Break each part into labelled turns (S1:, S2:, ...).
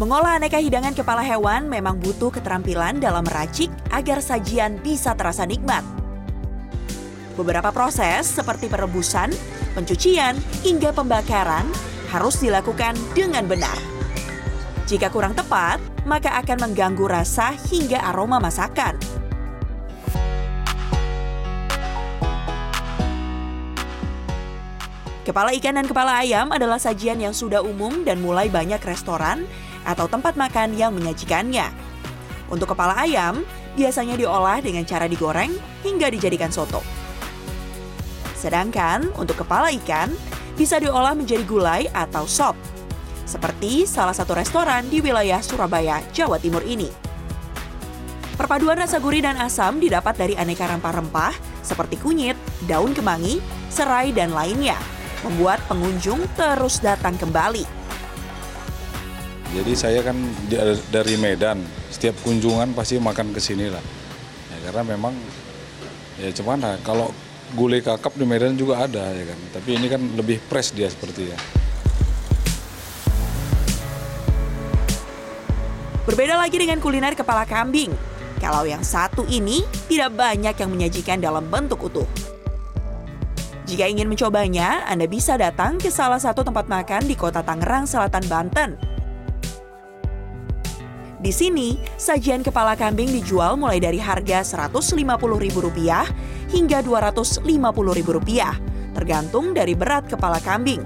S1: Mengolah aneka hidangan kepala hewan memang butuh keterampilan dalam meracik agar sajian bisa terasa nikmat. Beberapa proses seperti perebusan, pencucian, hingga pembakaran harus dilakukan dengan benar. Jika kurang tepat, maka akan mengganggu rasa hingga aroma masakan. Kepala ikan dan kepala ayam adalah sajian yang sudah umum dan mulai banyak restoran atau tempat makan yang menyajikannya. Untuk kepala ayam, biasanya diolah dengan cara digoreng hingga dijadikan soto. Sedangkan untuk kepala ikan, bisa diolah menjadi gulai atau sop. Seperti salah satu restoran di wilayah Surabaya, Jawa Timur ini. Perpaduan rasa gurih dan asam didapat dari aneka rempah-rempah seperti kunyit, daun kemangi, serai, dan lainnya membuat pengunjung terus datang kembali.
S2: Jadi saya kan dari Medan, setiap kunjungan pasti makan ke sini lah. Ya, karena memang ya cuman kalau gulai kakap di Medan juga ada ya kan. Tapi ini kan lebih fresh dia seperti ya.
S1: Berbeda lagi dengan kuliner kepala kambing. Kalau yang satu ini tidak banyak yang menyajikan dalam bentuk utuh. Jika ingin mencobanya, Anda bisa datang ke salah satu tempat makan di kota Tangerang, Selatan, Banten. Di sini, sajian kepala kambing dijual mulai dari harga Rp150.000 hingga Rp250.000, tergantung dari berat kepala kambing.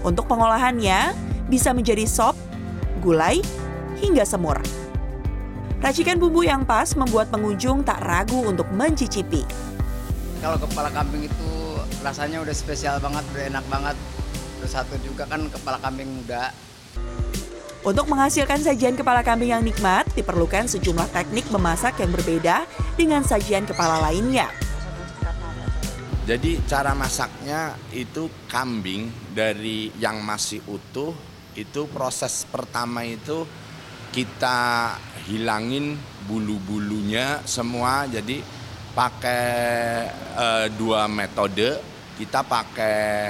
S1: Untuk pengolahannya, bisa menjadi sop, gulai, hingga semur. Racikan bumbu yang pas membuat pengunjung tak ragu untuk mencicipi.
S3: Kalau kepala kambing itu rasanya udah spesial banget, udah enak banget. Terus satu juga kan kepala kambing muda.
S1: Untuk menghasilkan sajian kepala kambing yang nikmat, diperlukan sejumlah teknik memasak yang berbeda dengan sajian kepala lainnya.
S4: Jadi cara masaknya itu kambing dari yang masih utuh, itu proses pertama itu kita hilangin bulu-bulunya semua. Jadi pakai uh, dua metode. Kita pakai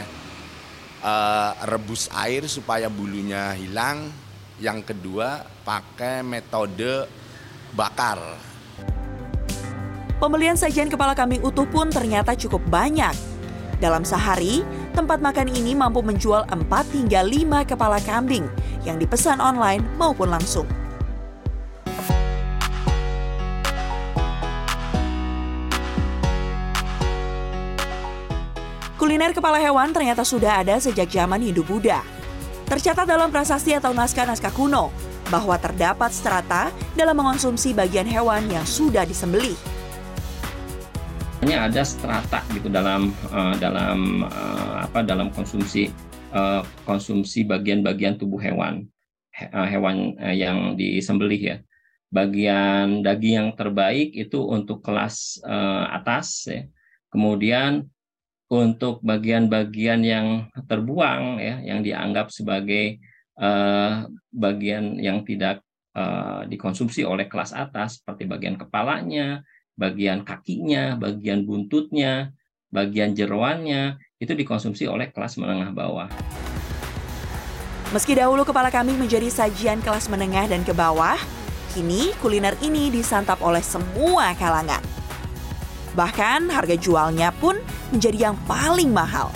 S4: uh, rebus air supaya bulunya hilang yang kedua pakai metode bakar
S1: Pembelian sajian kepala kambing utuh pun ternyata cukup banyak. Dalam sehari, tempat makan ini mampu menjual 4 hingga 5 kepala kambing yang dipesan online maupun langsung. Kuliner kepala hewan ternyata sudah ada sejak zaman Hindu Buddha. Tercatat dalam prasasti atau naskah-naskah kuno bahwa terdapat strata dalam mengonsumsi bagian hewan yang sudah disembelih.
S5: Hanya ada strata gitu dalam uh, dalam uh, apa dalam konsumsi uh, konsumsi bagian-bagian tubuh hewan he, hewan yang disembelih ya. Bagian daging yang terbaik itu untuk kelas atas ya. Kemudian untuk bagian-bagian yang terbuang ya yang dianggap sebagai uh, bagian yang tidak uh, dikonsumsi oleh kelas atas seperti bagian kepalanya, bagian kakinya, bagian buntutnya, bagian jeroannya itu dikonsumsi oleh kelas menengah bawah.
S1: Meski dahulu kepala kambing menjadi sajian kelas menengah dan ke bawah, kini kuliner ini disantap oleh semua kalangan. Bahkan harga jualnya pun menjadi yang paling mahal.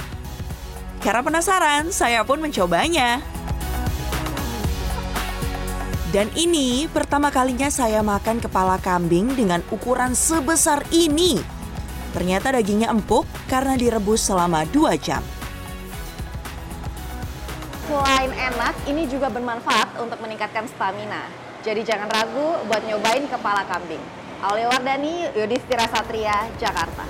S1: Karena penasaran, saya pun mencobanya. Dan ini pertama kalinya saya makan kepala kambing dengan ukuran sebesar ini. Ternyata dagingnya empuk karena direbus selama 2 jam.
S6: Selain enak, ini juga bermanfaat untuk meningkatkan stamina. Jadi jangan ragu buat nyobain kepala kambing. Aulia Wardani, Yudhistira Satria, Jakarta.